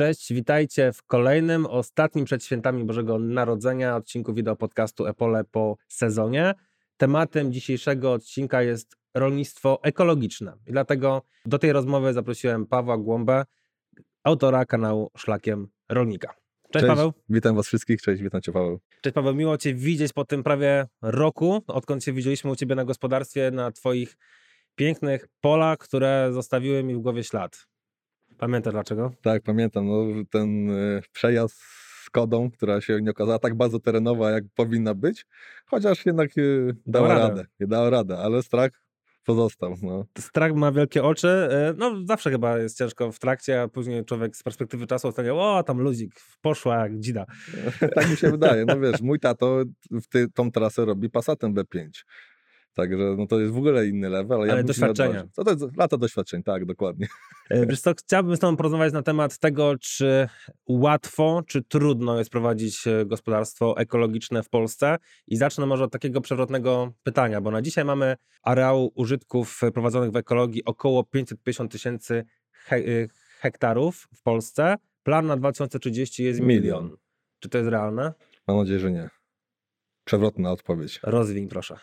Cześć, witajcie w kolejnym, ostatnim przed świętami Bożego Narodzenia odcinku wideo podcastu Epole po sezonie. Tematem dzisiejszego odcinka jest rolnictwo ekologiczne. I dlatego do tej rozmowy zaprosiłem Pawła Głąbę, autora kanału Szlakiem Rolnika. Cześć, Cześć, Paweł. Witam Was wszystkich, cześć, witam Cię Paweł. Cześć Paweł, miło Cię widzieć po tym prawie roku, odkąd się widzieliśmy u Ciebie na gospodarstwie, na Twoich pięknych polach, które zostawiły mi w głowie ślad. Pamiętasz dlaczego? Tak, pamiętam, no, ten y, przejazd z Kodą, która się nie okazała tak bardzo terenowa, jak powinna być, chociaż jednak y, dała Dała radę. radę. Dała radę, ale strach pozostał. No. Strach ma wielkie oczy. e, No, zawsze chyba jest ciężko w trakcie, a później człowiek z perspektywy czasu ocenia, o, tam luzik, poszła jak dzida. tak mi się wydaje. No wiesz, mój tato w ty, tą trasę robi Passatem B5. Także no, to jest w ogóle inny level. Ale, ja Ale nie doświadczenia. odważył. Co to jest lata doświadczeń, tak, dokładnie. E, Wiesz co, chciałbym z Tobą porozmawiać na temat tego, czy łatwo, czy trudno jest prowadzić e, gospodarstwo ekologiczne w Polsce. I zacznę może od takiego przewrotnego pytania, bo na dzisiaj mamy areału użytków prowadzonych w ekologii około 550 tysięcy he e, hektarów w Polsce. Plan na 2030 jest milion. Milion. Czy to jest realne? Mam nadzieję, że nie. Przewrotna odpowiedź. Rozwiń proszę.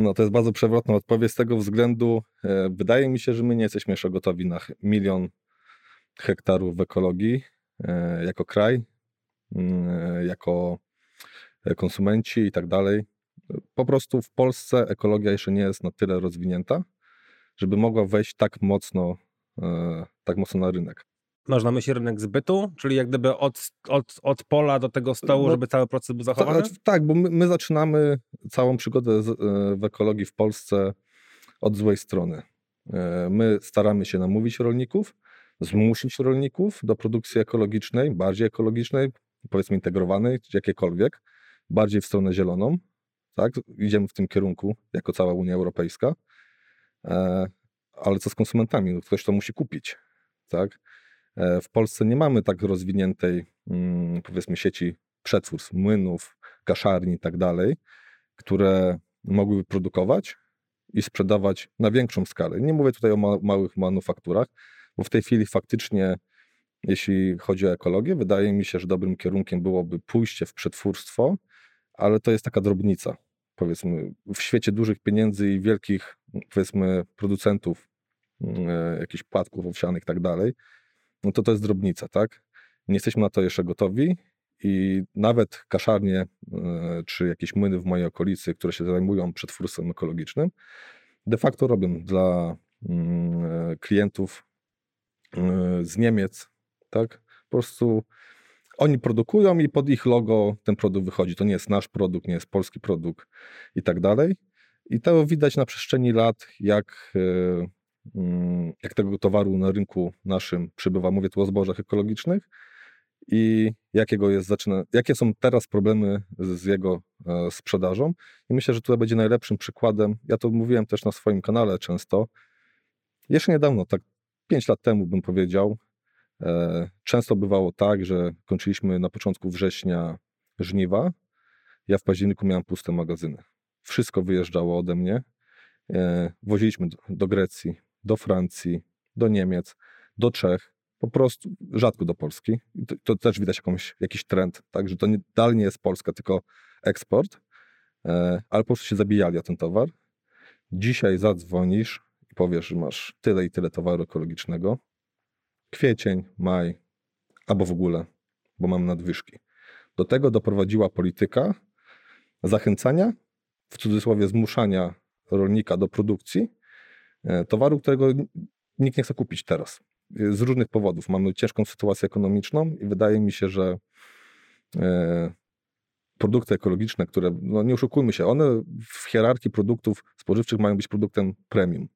No to jest bardzo przewrotna odpowiedź z tego względu, e, wydaje mi się, że my nie jesteśmy jeszcze gotowi na milion hektarów w ekologii e, jako kraj, mm, e, jako konsumenci i tak dalej. Po prostu w Polsce ekologia jeszcze nie jest na tyle rozwinięta, żeby mogła wejść tak mocno, tak mocno na rynek. Masz na myśli rynek zbytu, czyli jak gdyby od, od, od pola do tego stołu, No, żeby cały proces był zachowany? tak, bo my, my zaczynamy całą przygodę z, e, w ekologii w Polsce od złej strony. E, My staramy się namówić rolników, zmusić rolników do produkcji ekologicznej, bardziej ekologicznej, powiedzmy integrowanej, czy jakiekolwiek, bardziej w stronę zieloną. Tak? Idziemy w tym kierunku, jako cała Unia Europejska. E, Ale co z konsumentami? No, ktoś to musi kupić. Tak? E, W Polsce nie mamy tak rozwiniętej, mm, powiedzmy, sieci przetwórstw, młynów, kaszarni i tak dalej, które mogłyby produkować i sprzedawać na większą skalę. Nie mówię tutaj o ma małych manufakturach, bo w tej chwili faktycznie, jeśli chodzi o ekologię, wydaje mi się, że dobrym kierunkiem byłoby pójście w przetwórstwo, ale to jest taka drobnica. Powiedzmy, w świecie dużych pieniędzy i wielkich, powiedzmy, producentów e, jakichś płatków owsianych i tak dalej, no to to jest drobnica, tak? Nie jesteśmy na to jeszcze gotowi i nawet kaszarnie e, czy jakieś młyny w mojej okolicy, które się zajmują przetwórstwem ekologicznym, de facto robią dla mm, e, klientów e, z Niemiec, tak? Po prostu oni produkują i pod ich logo ten produkt wychodzi. To nie jest nasz produkt, nie jest polski produkt i tak dalej. I to widać na przestrzeni lat, jak, jak tego towaru na rynku naszym przybywa. Mówię tu o zbożach ekologicznych i jakiego jest, zaczyna, jakie są teraz problemy z jego e, sprzedażą. I myślę, że tutaj będzie najlepszym przykładem. Ja to mówiłem też na swoim kanale często. Jeszcze niedawno, tak 5 lat temu bym powiedział, e, często bywało tak, że kończyliśmy na początku września żniwa. Ja w październiku miałem puste magazyny. Wszystko wyjeżdżało ode mnie. E, Woziliśmy do Grecji, do Francji, do Niemiec, do Czech po prostu rzadko do Polski. To, to też widać jakąś, jakiś trend, tak, że to nie, dalej nie jest Polska, tylko eksport, e, ale po prostu się zabijali o ten towar. Dzisiaj zadzwonisz i powiesz, że masz tyle i tyle towaru ekologicznego. Kwiecień, maj, albo w ogóle, bo mam nadwyżki. Do tego doprowadziła polityka zachęcania, w cudzysłowie zmuszania rolnika do produkcji towaru, którego nikt nie chce kupić teraz z różnych powodów. Mamy ciężką sytuację ekonomiczną i wydaje mi się, że e, produkty ekologiczne, które, no nie oszukujmy się, one w hierarchii produktów spożywczych mają być produktem premium.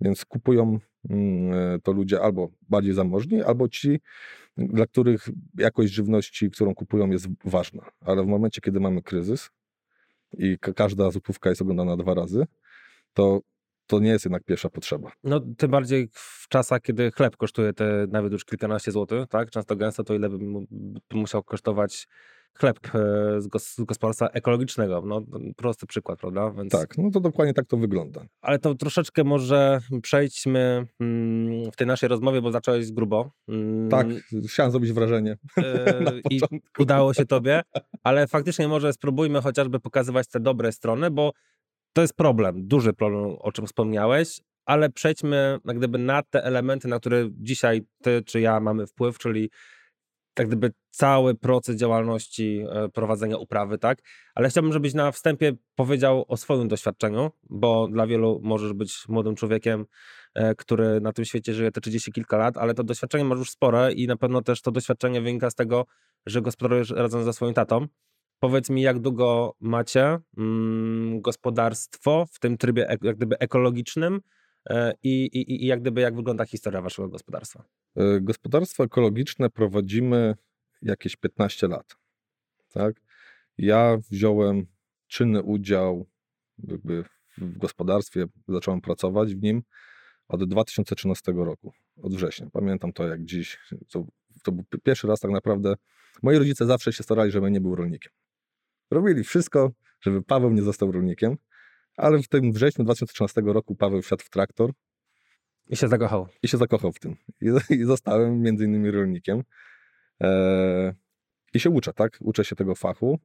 Więc kupują mm, e, to ludzie albo bardziej zamożni, albo ci, dla których jakość żywności, którą kupują, jest ważna. Ale w momencie, kiedy mamy kryzys i ka- każda złotówka jest oglądana dwa razy, to to nie jest jednak pierwsza potrzeba. No, tym bardziej w czasach, kiedy chleb kosztuje te nawet już kilkanaście złotych, tak? Często gęsto, to ile by mu- by musiał kosztować chleb e, z, gos- z gospodarstwa ekologicznego. No, prosty przykład, prawda? Więc... Tak, no to dokładnie tak to wygląda. Ale to troszeczkę może przejdźmy mm, w tej naszej rozmowie, bo zacząłeś grubo. Mm, Tak, chciałem zrobić wrażenie. na I udało się tobie, ale faktycznie może spróbujmy chociażby pokazywać te dobre strony, bo to jest problem, duży problem, o czym wspomniałeś, ale przejdźmy jak gdyby na te elementy, na które dzisiaj ty czy ja mamy wpływ, czyli tak gdyby cały proces działalności e, prowadzenia uprawy, tak? Ale chciałbym, żebyś na wstępie powiedział o swoim doświadczeniu, bo dla wielu możesz być młodym człowiekiem, e, który na tym świecie żyje te 30 kilka lat, ale to doświadczenie masz już spore i na pewno też to doświadczenie wynika z tego, że gospodarujesz razem ze swoim tatą. Powiedz mi, jak długo macie mm, gospodarstwo w tym trybie ek- jak gdyby ekologicznym e, i, jak gdyby jak wygląda historia waszego gospodarstwa? E, Gospodarstwo ekologiczne prowadzimy jakieś 15 lat. Tak? Ja wziąłem czynny udział jakby w gospodarstwie, zacząłem pracować w nim od 2013 roku, od września. Pamiętam to jak dziś. To, to był pi- pierwszy raz tak naprawdę. Moi rodzice zawsze się starali, żebym nie był rolnikiem. Robili wszystko, żeby Paweł nie został rolnikiem, ale w tym wrześniu 2013 roku Paweł wsiadł w traktor I się zakochał. i się zakochał w tym. I, i zostałem między innymi rolnikiem. E, I się uczę, tak? Uczę się tego fachu.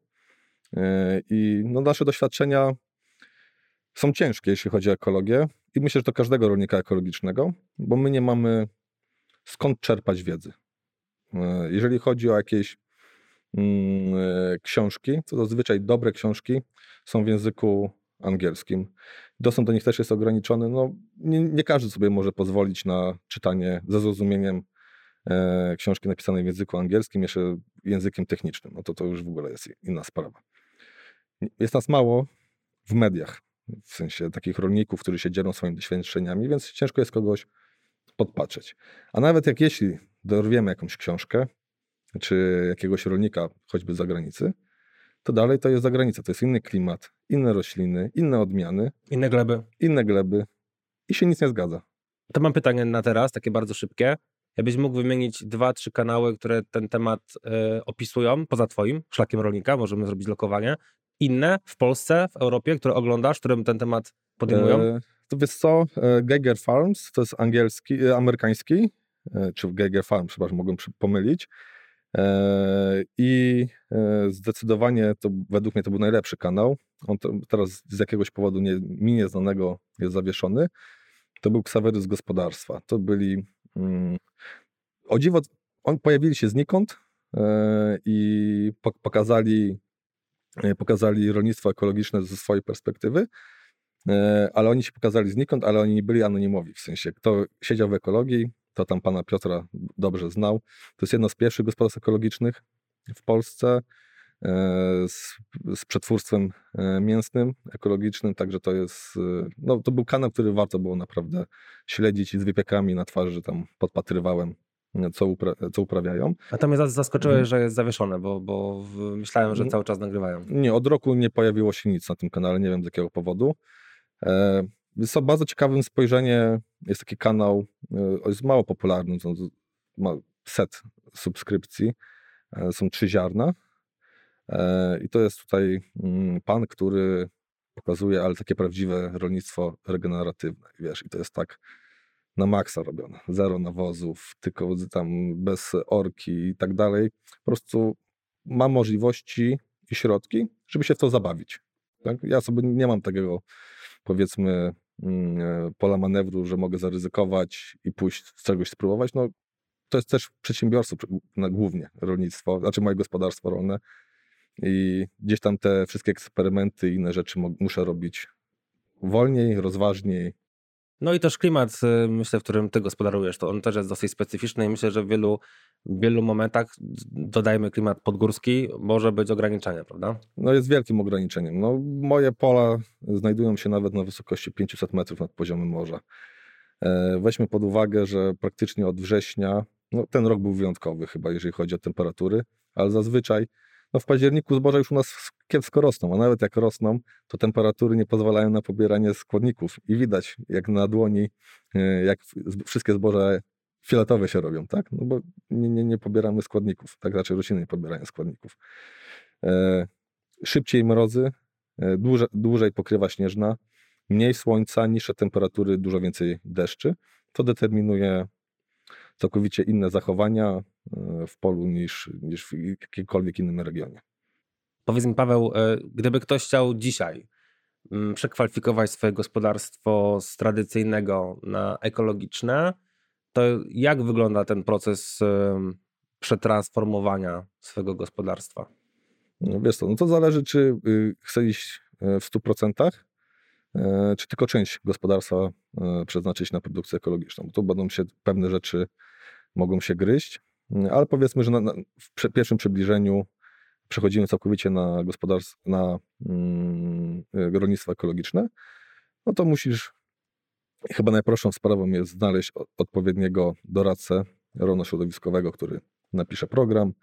E, I no, nasze doświadczenia są ciężkie, jeśli chodzi o ekologię. I myślę, że to każdego rolnika ekologicznego, bo my nie mamy skąd czerpać wiedzy. E, jeżeli chodzi o jakieś książki, to zazwyczaj dobre książki są w języku angielskim. Dostęp do nich też jest ograniczony. No, nie, nie każdy sobie może pozwolić na czytanie ze zrozumieniem e, książki napisanej w języku angielskim, jeszcze językiem technicznym. No to to już w ogóle jest inna sprawa. Jest nas mało w mediach, w sensie takich rolników, którzy się dzielą swoimi doświadczeniami, więc ciężko jest kogoś podpatrzeć. A nawet jak jeśli dorwiemy jakąś książkę, czy jakiegoś rolnika, choćby z zagranicy, to dalej to jest zagranica. To jest inny klimat, inne rośliny, inne odmiany, Inne gleby. inne gleby i się nic nie zgadza. To mam pytanie na teraz, takie bardzo szybkie. Jakbyś mógł wymienić dwa, trzy kanały, które ten temat e, opisują, poza twoim, szlakiem rolnika, możemy zrobić lokowanie. Inne w Polsce, w Europie, które oglądasz, którym ten temat podejmują? E, to wiesz co, e, Geiger Farms to jest angielski, e, amerykański, czy Geiger Farms, przepraszam, mogłem pomylić. E, I e, zdecydowanie to według mnie to był najlepszy kanał. On to, teraz z jakiegoś powodu nie, mi nieznanego jest zawieszony. To był Ksawery z gospodarstwa. To byli. Mm, o dziwo, on pojawili się znikąd e, i po, pokazali, pokazali rolnictwo ekologiczne ze swojej perspektywy. Ale oni się pokazali znikąd, ale oni nie byli anonimowi, w sensie kto siedział w ekologii, to tam pana Piotra dobrze znał. To jest jedno z pierwszych gospodarstw ekologicznych w Polsce e, z, z przetwórstwem e, mięsnym, ekologicznym, także to jest, e, no to był kanał, który warto było naprawdę śledzić i z wypiekami na twarzy tam podpatrywałem, co, upra co uprawiają. A to mnie zas- zaskoczyłeś, Mhm. że jest zawieszone, bo, bo myślałem, że cały czas nagrywają. Nie, od roku nie pojawiło się nic na tym kanale, nie wiem z jakiego powodu. Jest to bardzo ciekawym spojrzenie, jest taki kanał, e, jest mało popularny, ma set subskrypcji, e, są trzy ziarna E, i to jest tutaj mm, pan, który pokazuje, ale takie prawdziwe rolnictwo regeneratywne, wiesz, i to jest tak na maksa robione, zero nawozów, tylko tam bez orki i tak dalej, po prostu ma możliwości i środki, żeby się w to zabawić. Tak? Ja sobie nie mam takiego, powiedzmy, mm, e, pola manewru, że mogę zaryzykować i pójść czegoś spróbować. No, to jest też przedsiębiorstwo, głównie rolnictwo, znaczy moje gospodarstwo rolne. I gdzieś tam te wszystkie eksperymenty i inne rzeczy muszę robić wolniej, rozważniej. No i też klimat, y, myślę, w którym ty gospodarujesz, to on też jest dosyć specyficzny i myślę, że w wielu, wielu momentach, dodajmy klimat podgórski, może być ograniczenia, prawda? No jest wielkim ograniczeniem. No, moje pola znajdują się nawet na wysokości 500 metrów nad poziomem morza. E, Weźmy pod uwagę, że praktycznie od września, no ten rok był wyjątkowy chyba, jeżeli chodzi o temperatury, ale zazwyczaj no w październiku zboża już u nas kiepsko rosną, a nawet jak rosną, to temperatury nie pozwalają na pobieranie składników i widać jak na dłoni, e, jak wszystkie zboża fioletowe się robią, tak? No bo nie, nie, nie pobieramy składników, tak? Raczej rośliny nie pobierają składników. E, szybciej mrozy, e, dłużej, dłużej pokrywa śnieżna, mniej słońca, niższe temperatury, dużo więcej deszczy. To determinuje całkowicie inne zachowania e, w polu niż, niż w jakimkolwiek innym regionie. Powiedz mi, Paweł, e, gdyby ktoś chciał dzisiaj mm, przekwalifikować swoje gospodarstwo z tradycyjnego na ekologiczne, to jak wygląda ten proces przetransformowania swojego gospodarstwa? No wiesz co, no to zależy, czy y, chce iść e, w 100%, e, czy tylko część gospodarstwa przeznaczyć na produkcję ekologiczną. Bo tu będą się pewne rzeczy mogą się gryźć, mm, ale powiedzmy, że na, na, w pierwszym przybliżeniu przechodzimy całkowicie na gospodarstwo, na mm, rolnictwo ekologiczne, no to musisz, chyba najprostszą sprawą jest znaleźć odpowiedniego doradcę rolno-środowiskowego, który napisze program,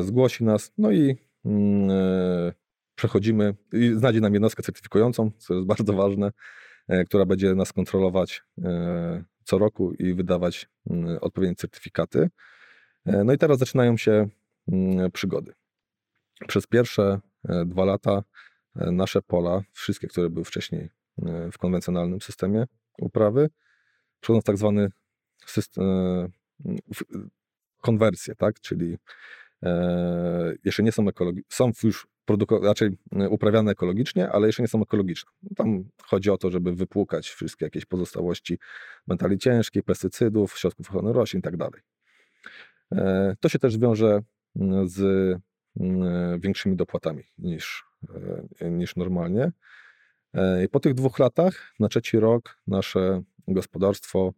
zgłosi nas, no i Mm, e, przechodzimy i znajdzie nam jednostkę certyfikującą, co jest bardzo ważne, e, która będzie nas kontrolować e, co roku i wydawać mm, odpowiednie certyfikaty. No i teraz zaczynają się mm, przygody. Przez pierwsze dwa lata nasze pola, wszystkie, które były wcześniej w konwencjonalnym systemie uprawy, przechodzą w tak zwany system, konwersję, tak? czyli E, jeszcze nie są ekologiczne, są już produko- raczej e, uprawiane ekologicznie, ale jeszcze nie są ekologiczne. Tam chodzi o to, żeby wypłukać wszystkie jakieś pozostałości metali ciężkich, pestycydów, środków ochrony roślin itd. Tak e, to się też wiąże mm, z mm, większymi dopłatami niż, niż normalnie. I po tych dwóch latach, na trzeci rok, nasze gospodarstwo,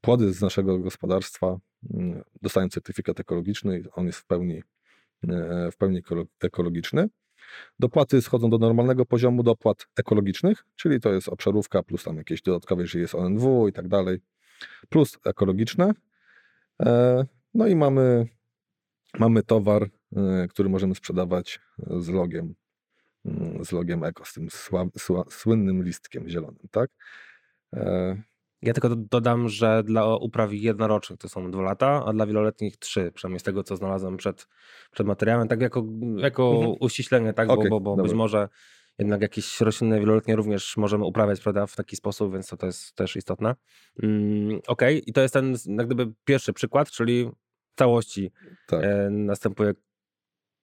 płody z naszego gospodarstwa dostają certyfikat ekologiczny, on jest w pełni, e, w pełni ekologiczny. Dopłaty schodzą do normalnego poziomu dopłat ekologicznych, czyli to jest obszarówka plus tam jakieś dodatkowe, jeżeli jest ONW i tak dalej, plus ekologiczne. E, no i mamy, mamy towar, e, który możemy sprzedawać z logiem, mm, z logiem eko, z tym sła, sła, słynnym listkiem zielonym, tak? Ja tylko dodam, że dla upraw jednorocznych to są dwa lata, a dla wieloletnich trzy, przynajmniej z tego, co znalazłem przed, przed materiałem. Tak jako, jako mhm. uściślenie, tak, okay, bo, bo, bo być może jednak jakieś rośliny wieloletnie również możemy uprawiać prawda, w taki sposób, więc to, to jest też istotne. Mm, Okej, okay. i to jest ten jak gdyby pierwszy przykład, czyli w całości tak. e, następuje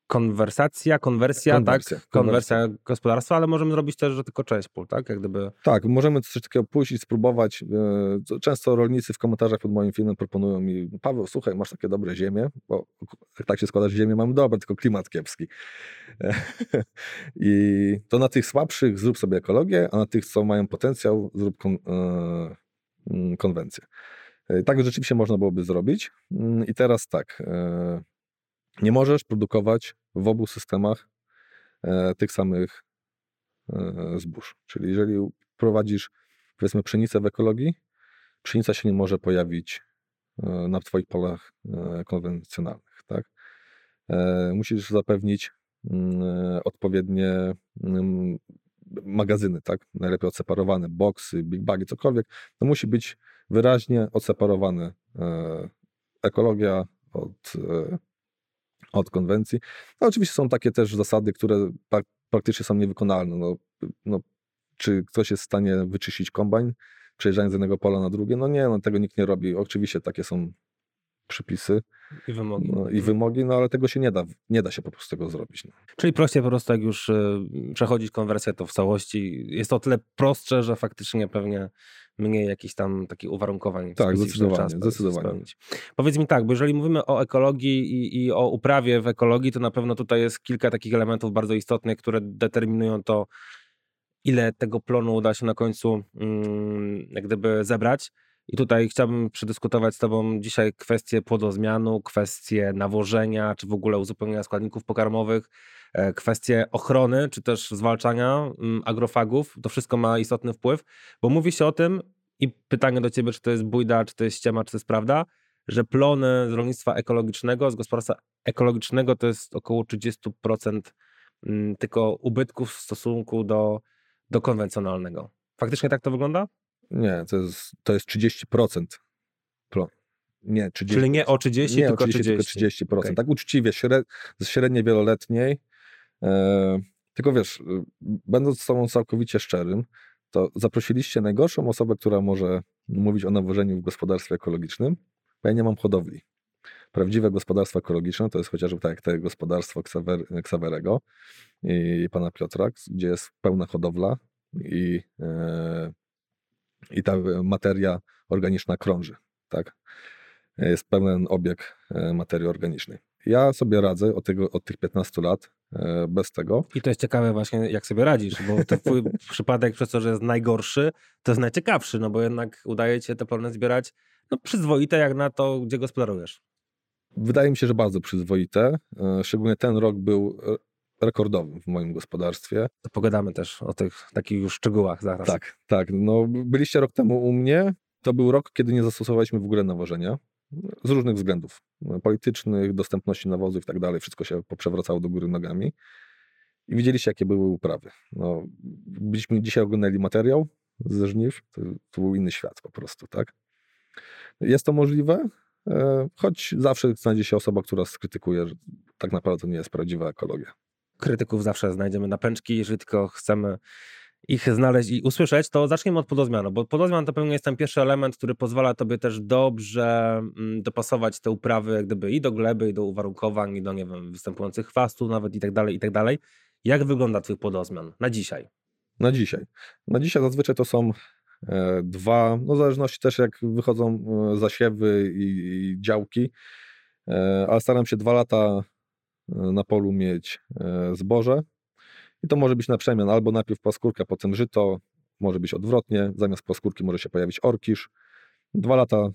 konwersacja, konwersja, konwersja tak? Konwersja, konwersja gospodarstwa, ale możemy zrobić też, że tylko część pól, tak? Jak gdyby... Tak, możemy coś takiego pójść i spróbować. E, często rolnicy w komentarzach pod moim filmem proponują mi, Paweł, słuchaj, masz takie dobre ziemie, bo tak się składa, że ziemię mam dobre, tylko klimat kiepski. I to na tych słabszych zrób sobie ekologię, a na tych, co mają potencjał, zrób kon, e, mm, konwencję. E, tak rzeczywiście można byłoby zrobić. Mm, I teraz tak, nie możesz produkować w obu systemach e, tych samych e, zbóż. Czyli jeżeli prowadzisz, powiedzmy, pszenicę w ekologii, pszenica się nie może pojawić e, na Twoich polach konwencjonalnych. Tak? Musisz zapewnić mm, odpowiednie mm, magazyny, tak? najlepiej odseparowane, boksy, big bagi, cokolwiek. To musi być wyraźnie odseparowane ekologia od od konwencji. No, oczywiście są takie też zasady, które praktycznie są niewykonalne. No, no, czy ktoś jest w stanie wyczyścić kombajn, przejeżdżając z jednego pola na drugie? No nie, no, tego nikt nie robi. Oczywiście takie są przypisy. I wymogi. No, I wymogi, no ale tego się nie da, nie da się po prostu tego zrobić. No. Czyli prościej po prostu jak już y, przechodzić konwersję, to w całości jest to tyle prostsze, że faktycznie pewnie mniej jakichś tam takich uwarunkowań. Tak, zdecydowanie. zdecydowanie. Spełnić. Powiedz mi tak, bo jeżeli mówimy o ekologii i, i, o uprawie w ekologii, to na pewno tutaj jest kilka takich elementów bardzo istotnych, które determinują to, ile tego plonu uda się na końcu mm, jak gdyby zebrać. I tutaj chciałbym przedyskutować z Tobą dzisiaj kwestie płodozmianu, kwestie nawożenia, czy w ogóle uzupełnienia składników pokarmowych, e, kwestie ochrony, czy też zwalczania mm, agrofagów. To wszystko ma istotny wpływ, bo mówi się o tym, i pytanie do Ciebie, czy to jest bójda, czy to jest ściema, czy to jest prawda, że plony z rolnictwa ekologicznego, z gospodarstwa ekologicznego to jest około 30% mm, tylko ubytków w stosunku do, do konwencjonalnego. Faktycznie tak to wygląda? Nie, to jest, to jest 30%. Nie, 30, Czyli nie o 30, nie tylko o 30, 30. Tylko 30%. Okay. Tak uczciwie, śred, z średniej wieloletniej E, tylko wiesz, y, będąc z tobą całkowicie szczerym, to zaprosiliście najgorszą osobę, która może mówić o nawożeniu w gospodarstwie ekologicznym, bo ja nie mam hodowli. Prawdziwe gospodarstwo ekologiczne to jest chociażby tak jak te gospodarstwo Ksawer, Ksawerego i pana Piotra, gdzie jest pełna hodowla i, e, i ta materia organiczna krąży. Tak? Jest pełen obieg e, materii organicznej. Ja sobie radzę od, tego, od tych 15 lat e, bez tego. I to jest ciekawe właśnie, jak sobie radzisz, bo ten twój przypadek przez to, że jest najgorszy, to jest najciekawszy, no bo jednak udaje ci się te plony zbierać no, przyzwoite jak na to, gdzie gospodarujesz. Wydaje mi się, że bardzo przyzwoite. E, szczególnie ten rok był rekordowy w moim gospodarstwie. To pogadamy też o tych takich już szczegółach zaraz. Tak, tak. No, byliście rok temu u mnie. To był rok, kiedy nie zastosowaliśmy w ogóle nawożenia z różnych względów politycznych, dostępności nawozów i tak dalej. Wszystko się poprzewracało do góry nogami. I widzieliście, jakie były uprawy. No, byliśmy dzisiaj oglądali materiał ze żniw, to, to był inny świat po prostu, tak? Jest to możliwe, e, choć zawsze znajdzie się osoba, która skrytykuje, że tak naprawdę to nie jest prawdziwa ekologia. Krytyków zawsze znajdziemy na pęczki, jeżeli tylko chcemy ich znaleźć i usłyszeć, to zaczniemy od podozmianu, bo podozmian to pewnie jest ten pierwszy element, który pozwala tobie też dobrze mm, dopasować te uprawy jak gdyby i do gleby, i do uwarunkowań, i do, nie wiem, występujących chwastów nawet i tak dalej, i tak dalej. Jak wygląda twój podozmian na dzisiaj? Na dzisiaj. Na dzisiaj zazwyczaj to są e, dwa, no w zależności też jak wychodzą e, zasiewy i, i działki, e, ale staram się dwa lata na polu mieć e, zboże, i to może być na przemian albo najpierw płaskórka, potem żyto, może być odwrotnie, zamiast płaskórki może się pojawić orkisz. Dwa lata e,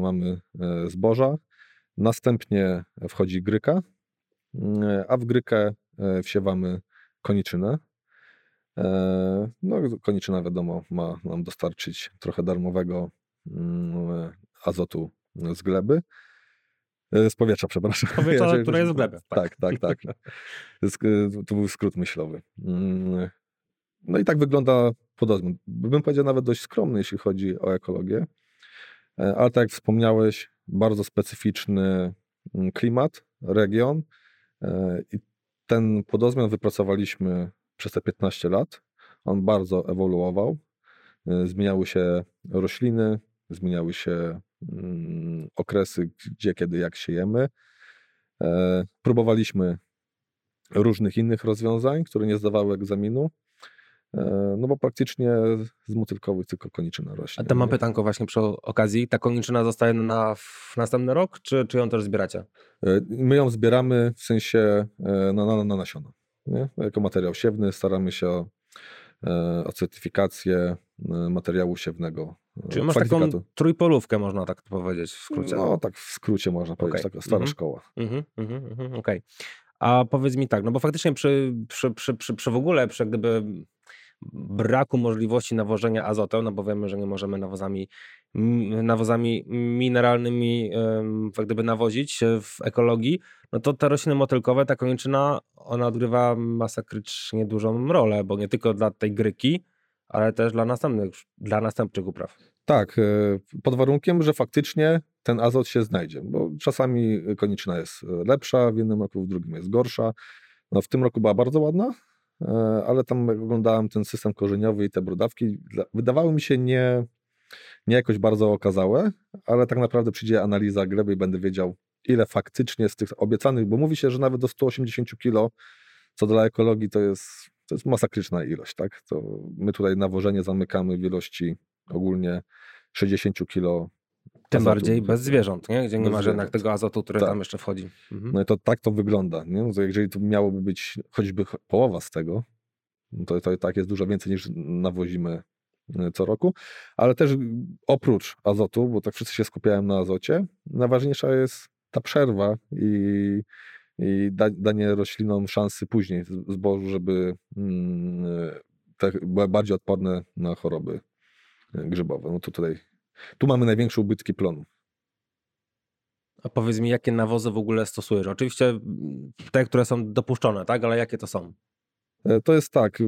mamy e, zboża, następnie wchodzi gryka, a w grykę wsiewamy koniczynę. No, koniczyna wiadomo ma nam dostarczyć trochę darmowego mm, azotu z gleby. E, z powietrza, przepraszam. Powietrza, ja, które jest w glebie. Tak, tak, tak. tak. To był skrót myślowy. Mm. No i tak wygląda podozmian. Bym powiedział nawet dość skromny, jeśli chodzi o ekologię. E, ale tak jak wspomniałeś, bardzo specyficzny mm, klimat, region i ten podozmian wypracowaliśmy przez te 15 lat. On bardzo ewoluował. Zmieniały się rośliny, zmieniały się okresy, gdzie, kiedy, jak siejemy. E, próbowaliśmy różnych innych rozwiązań, które nie zdawały egzaminu. E, no bo praktycznie z motylkowych tylko koniczyna rośnie. A to mam pytanko właśnie przy okazji. Ta koniczyna zostaje na następny rok, czy, czy ją też zbieracie? E, my ją zbieramy w sensie na, na, na nasiona. Nie? Jako materiał siewny staramy się o, o certyfikację materiału siewnego Czyli masz taką trójpolówkę, można tak powiedzieć w skrócie. No, tak w skrócie można powiedzieć, okay. taka stara mm -hmm. szkoła. Mm -hmm, mm -hmm, Okej. Okay. A powiedz mi tak, no bo faktycznie przy, przy, przy, przy, przy w ogóle, przy gdyby braku możliwości nawożenia azotem, no bo wiemy, że nie możemy nawozami, nawozami mineralnymi jak gdyby nawozić w ekologii, no to te rośliny motylkowe, ta koniczyna, ona odgrywa masakrycznie dużą rolę, bo nie tylko dla tej gryki, ale też dla następnych, dla następnych upraw. Tak, e, pod warunkiem, że faktycznie ten azot się znajdzie, bo czasami konieczna jest lepsza, w jednym roku, w drugim jest gorsza. No, w tym roku była bardzo ładna, ale tam oglądałem ten system korzeniowy i te brodawki, wydawały mi się nie, nie jakoś bardzo okazałe, ale tak naprawdę przyjdzie analiza gleby i będę wiedział, ile faktycznie z tych obiecanych, bo mówi się, że nawet do 180 kg, co dla ekologii to jest to jest masakryczna ilość, tak? To my tutaj nawożenie zamykamy w ilości ogólnie 60 kilo. Tym azotu. bardziej bez zwierząt, nie? gdzie nie ma jednak tego azotu, który tak. tam jeszcze wchodzi. Mhm. No i to tak to wygląda. Nie? No jeżeli to miałoby być choćby połowa z tego, no to, to tak jest dużo więcej niż nawozimy e, co roku, ale też oprócz azotu, bo tak wszyscy się skupiają na azocie, najważniejsza jest ta przerwa i i da, danie roślinom szansy później zbożu, żeby mm, te, były bardziej odporne na choroby e, grzybowe. No to tutaj, tu mamy największe ubytki plonu. A powiedz mi, jakie nawozy w ogóle stosujesz? Oczywiście te, które są dopuszczone, tak? Ale jakie to są? E, to jest tak,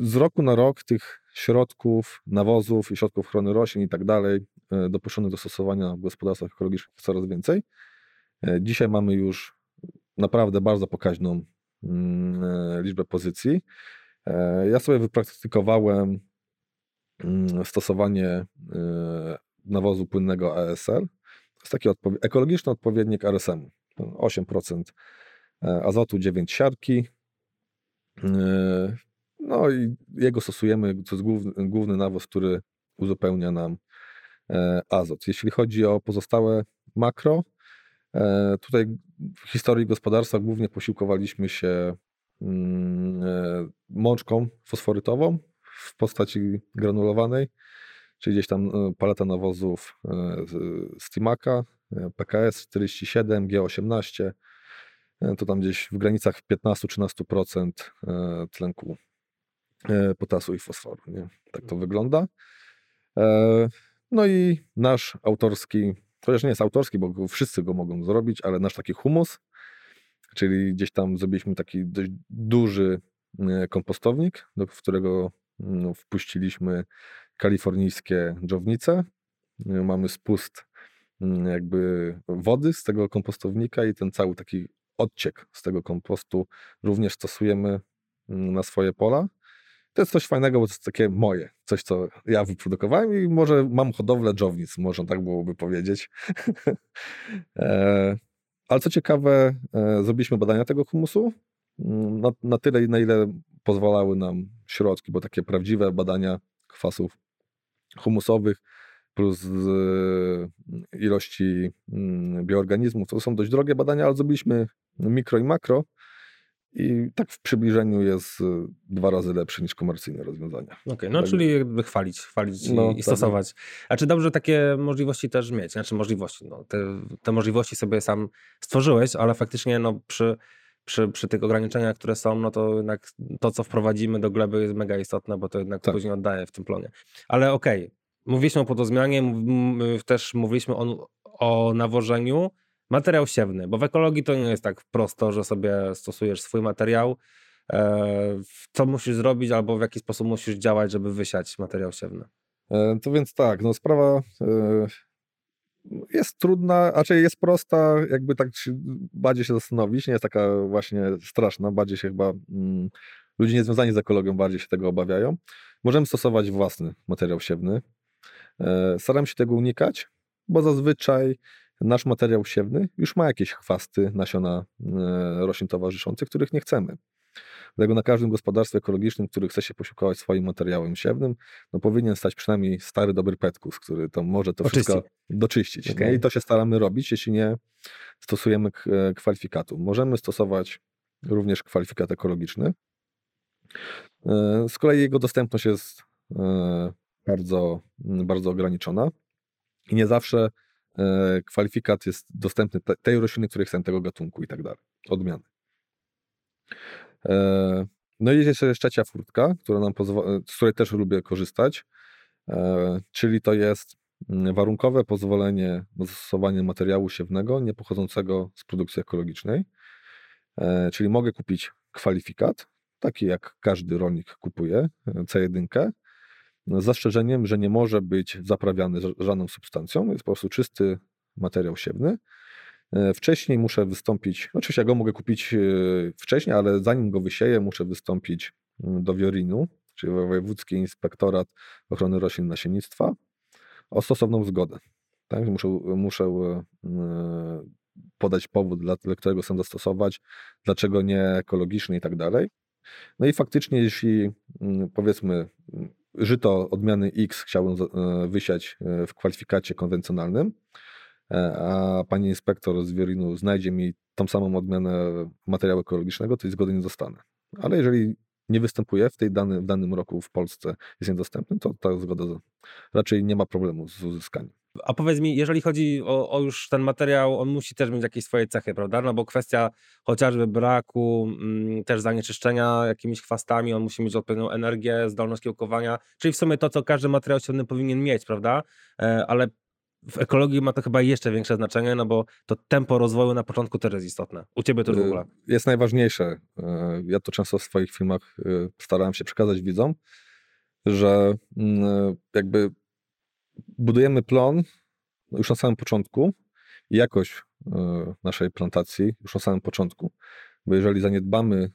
z roku na rok tych środków, nawozów i środków ochrony roślin i tak dalej e, dopuszczonych do stosowania w gospodarstwach ekologicznych coraz więcej. Dzisiaj mamy już naprawdę bardzo pokaźną mm, liczbę pozycji. Ja sobie wypraktykowałem mm, stosowanie nawozu płynnego ASR. To jest taki ekologiczny odpowiednik RSM. 8% azotu, 9 siarki. No i jego stosujemy, to jest główny, główny nawóz, który uzupełnia nam e, azot. Jeśli chodzi o pozostałe makro, e, tutaj w historii gospodarstwa głównie posiłkowaliśmy się mm, e, mączką fosforytową w postaci granulowanej, czyli gdzieś tam paleta nawozów z Timaka, PKS 47, G18, to tam gdzieś w granicach 15-13% tlenku potasu i fosforu. Nie? Tak to wygląda. E, no i nasz autorski, chociaż nie jest autorski, bo wszyscy go mogą zrobić, ale nasz taki humus, czyli gdzieś tam zrobiliśmy taki dość duży e, kompostownik, do którego wpuściliśmy kalifornijskie dżownice. Mamy spust mm, jakby wody z tego kompostownika i ten cały taki odciek z tego kompostu również stosujemy mm, na swoje pola. To jest coś fajnego, bo to jest takie moje, coś, co ja wyprodukowałem i może mam hodowlę dżownic, można tak byłoby powiedzieć. e, ale co ciekawe, e, zrobiliśmy badania tego humusu mm, na, na tyle, na ile pozwalały nam środki, bo takie prawdziwe badania kwasów humusowych plus e, ilości mm, bioorganizmów, to są dość drogie badania, ale zrobiliśmy mikro i makro i tak w przybliżeniu jest y, dwa razy lepszy niż komercyjne rozwiązania. Okej, okay, no tak. czyli jakby chwalić, chwalić no, i tak. stosować. A czy dobrze takie możliwości też mieć? Znaczy możliwości, no, te, te możliwości sobie sam stworzyłeś, ale faktycznie no, przy, przy, przy tych ograniczeniach, które są, no to jednak to, co wprowadzimy do gleby jest mega istotne, bo to jednak tak. później oddaje w tym plonie. Ale okej, okay, mówiliśmy o podozmianie, też mówiliśmy o, o nawożeniu, Materiał siewny, bo w ekologii to nie jest tak prosto, że sobie stosujesz swój materiał. E, co musisz zrobić albo w jaki sposób musisz działać, żeby wysiać materiał siewny? E, to więc tak, no sprawa e, jest trudna, raczej jest prosta, jakby tak bardziej się zastanowić, nie jest taka właśnie straszna, bardziej się chyba mm, ludzie niezwiązani z ekologią bardziej się tego obawiają. Możemy stosować własny materiał siewny. Staram się tego unikać, bo zazwyczaj nasz materiał siewny już ma jakieś chwasty, nasiona e, roślin towarzyszących, których nie chcemy. Dlatego na każdym gospodarstwie ekologicznym, który chce się posiłkować swoim materiałem siewnym, no powinien stać przynajmniej stary, dobry petkus, który to może to Oczyści. wszystko doczyścić. Okay. I to się staramy robić, jeśli nie stosujemy e, kwalifikatu. Możemy stosować również kwalifikat ekologiczny. E, z kolei jego dostępność jest bardzo, bardzo ograniczona i nie zawsze E, kwalifikat jest dostępny tej rośliny, której chcę, tego gatunku i tak dalej. Odmiany. E, no i jest jeszcze trzecia furtka, która nam pozwala, z której też lubię korzystać, e, czyli to jest mm, warunkowe pozwolenie na zastosowanie materiału siewnego niepochodzącego z produkcji ekologicznej. Czyli mogę kupić kwalifikat, taki jak każdy rolnik kupuje, C1, no, z zastrzeżeniem, że nie może być zaprawiany żadną substancją, jest po prostu czysty materiał siewny. E, wcześniej muszę wystąpić, oczywiście ja go mogę kupić e, wcześniej, ale zanim go wysieję, muszę wystąpić mm, do Wiorinu, czyli Wojewódzki Inspektorat Ochrony Roślin i Nasiennictwa, o stosowną zgodę. Tak? Muszę, muszę e, podać powód, dla, którego chcę zastosować, dlaczego nie ekologiczny i tak dalej. No i faktycznie, jeśli mm, powiedzmy żyto odmiany X chciałbym wysiać w kwalifikacie konwencjonalnym, a pani inspektor z Wiorinu znajdzie mi tą samą odmianę materiału ekologicznego, to tej zgody nie dostanę. Ale jeżeli nie występuje w, tej dany, w danym roku w Polsce, jest niedostępny, to ta zgoda raczej nie ma problemu z uzyskaniem. A powiedz mi, jeżeli chodzi o, o, już ten materiał, on musi też mieć jakieś swoje cechy, prawda? No bo kwestia chociażby braku mm, też zanieczyszczenia jakimiś chwastami, on musi mieć odpowiednią energię, zdolność kiełkowania, czyli w sumie to, co każdy materiał siewny powinien mieć, prawda? E, ale w ekologii ma to chyba jeszcze większe znaczenie, no bo to tempo rozwoju na początku też jest istotne. U ciebie to w y, ogóle. Jest najważniejsze. Y, ja to często w swoich filmach y, starałem się przekazać widzom, że mm, jakby budujemy plon już na samym początku i jakość naszej plantacji już na samym początku. bo jeżeli zaniedbamy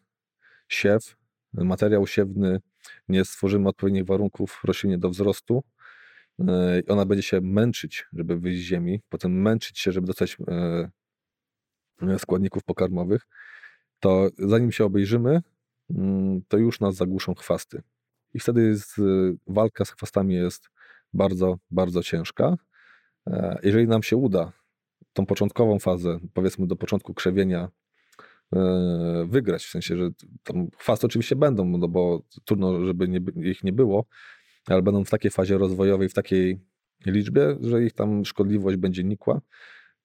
siew, materiał siewny, nie stworzymy odpowiednich warunków roślinie do wzrostu, ona będzie się męczyć, żeby wyjść z ziemi, potem męczyć się, żeby dostać e, składników pokarmowych, to zanim się obejrzymy, mm, to już nas zagłuszą chwasty. I wtedy jest, walka z chwastami jest bardzo, bardzo ciężka. E, jeżeli nam się uda tą początkową fazę, powiedzmy do początku krzewienia, wygrać, w sensie, że tam chwasty oczywiście będą, no bo trudno, żeby nie, ich nie było, ale będą w takiej fazie rozwojowej, w takiej liczbie, że ich tam szkodliwość będzie nikła,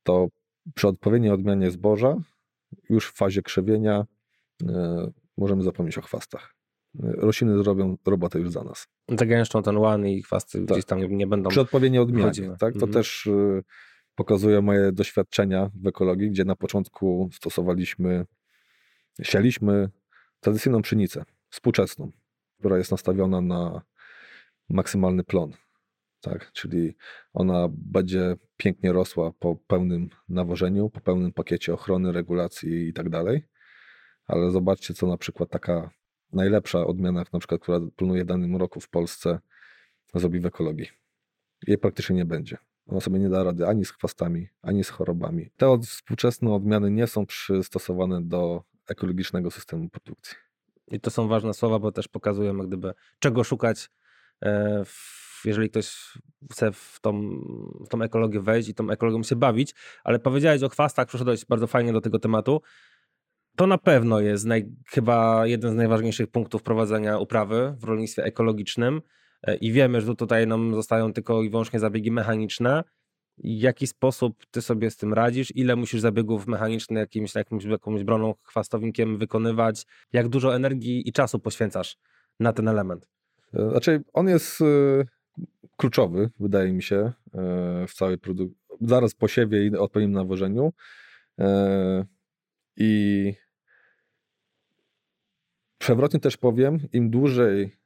to przy odpowiedniej odmianie zboża, już w fazie krzewienia, e, możemy zapomnieć o chwastach. Rośliny zrobią robotę już za nas. Zagęszczą ten łan i chwasty tak. gdzieś tam nie będą. Przy odpowiedniej odmianie. Tak? To mhm. też y, pokazuje moje doświadczenia w ekologii, gdzie na początku stosowaliśmy, sialiśmy tradycyjną pszenicę, współczesną, która jest nastawiona na maksymalny plon. Tak? Czyli ona będzie pięknie rosła po pełnym nawożeniu, po pełnym pakiecie ochrony, regulacji i tak dalej. Ale zobaczcie, co na przykład taka najlepsza odmiana, na przykład, która planuje w danym roku w Polsce, zrobi w ekologii. Jej praktycznie nie będzie. Ona sobie nie da rady ani z chwastami, ani z chorobami. Te od, współczesne odmiany nie są przystosowane do ekologicznego systemu produkcji. I to są ważne słowa, bo też pokazują, jak gdyby, czego szukać, jeżeli ktoś chce w tą, w tą ekologię wejść i tą ekologią się bawić. Ale powiedziałeś o chwastach, przeszedłeś bardzo fajnie do tego tematu. To na pewno jest naj, chyba jeden z najważniejszych punktów prowadzenia uprawy w rolnictwie ekologicznym e, i wiemy, że tutaj nam zostają tylko i wyłącznie zabiegi mechaniczne. W jaki sposób ty sobie z tym radzisz? Ile musisz zabiegów mechanicznych jakimś, jakimś jakąś broną, chwastownikiem wykonywać? Jak dużo energii i czasu poświęcasz na ten element? Znaczy, on jest e, kluczowy, wydaje mi się, w całej produkcji. Zaraz po siewie i odpowiednim nawożeniu. I przewrotnie też powiem, im dłużej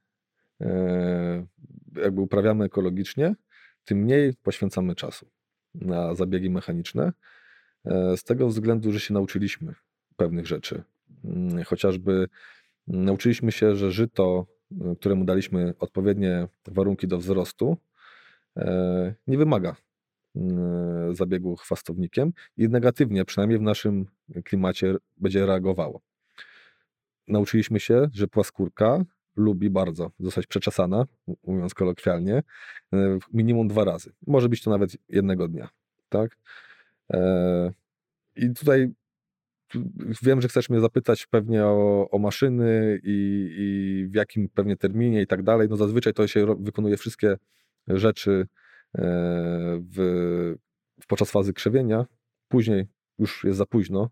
jakby uprawiamy ekologicznie, tym mniej poświęcamy czasu na zabiegi mechaniczne. Z tego względu, że się nauczyliśmy pewnych rzeczy. Mm, chociażby nauczyliśmy się, że żyto, któremu daliśmy odpowiednie warunki do wzrostu, e, nie wymaga mm, zabiegu chwastownikiem i negatywnie, przynajmniej w naszym klimacie, będzie reagowało nauczyliśmy się, że płaskórka lubi bardzo zostać przeczesana, mówiąc kolokwialnie, e, minimum dwa razy. Może być to nawet jednego dnia. Tak? E, I tutaj wiem, że chcesz mnie zapytać pewnie o, o maszyny i, i, w jakim pewnie terminie i tak dalej. No zazwyczaj to się wykonuje wszystkie rzeczy e, w, podczas fazy krzewienia. Później już jest za późno.